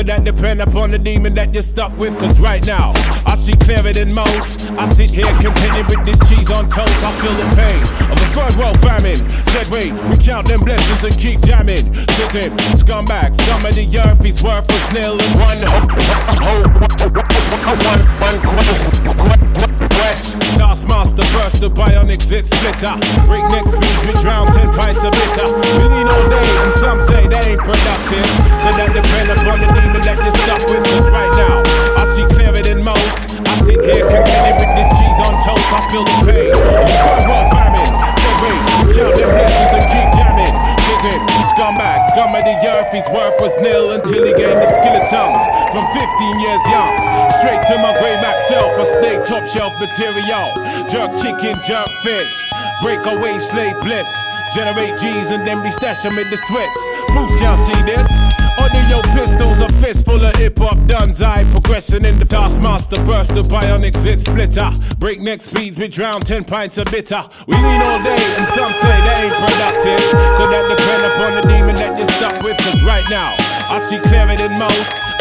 Could that depend upon the demon that you're stuck with? Cause right now, I see clearer than most. I sit here contented with this cheese on toast. I feel the pain of a third world famine. Said wait, we count them blessings and keep jamming. Sitting, scumbag, scum of the earth, he's worthless nil and one. West. Taskmaster burst the bionic zit splitter. Break next speed, we drown on toast. I feel the pain. Third world famine. Wait, count them blessings and keep jamming. Sitting, scumbag, scum of the earth. His worth was nil until he gained the skill of tongues. From 15 years young, straight to my grey max self. A steak top shelf material. Jerk chicken, jerk fish. Break away, slave bliss. Generate G's and then we stash them in the Swiss. Fools can't see this. Audio pistols, hip hop duns. I progressing in the Taskmaster, burst the bionic zit splitter. Breakneck speeds, we drown 10 pints of bitter. We lean all day, and some say they ain't productive. Could that depend upon the demon that you're stuck with? Cause right now, I see clearer than most.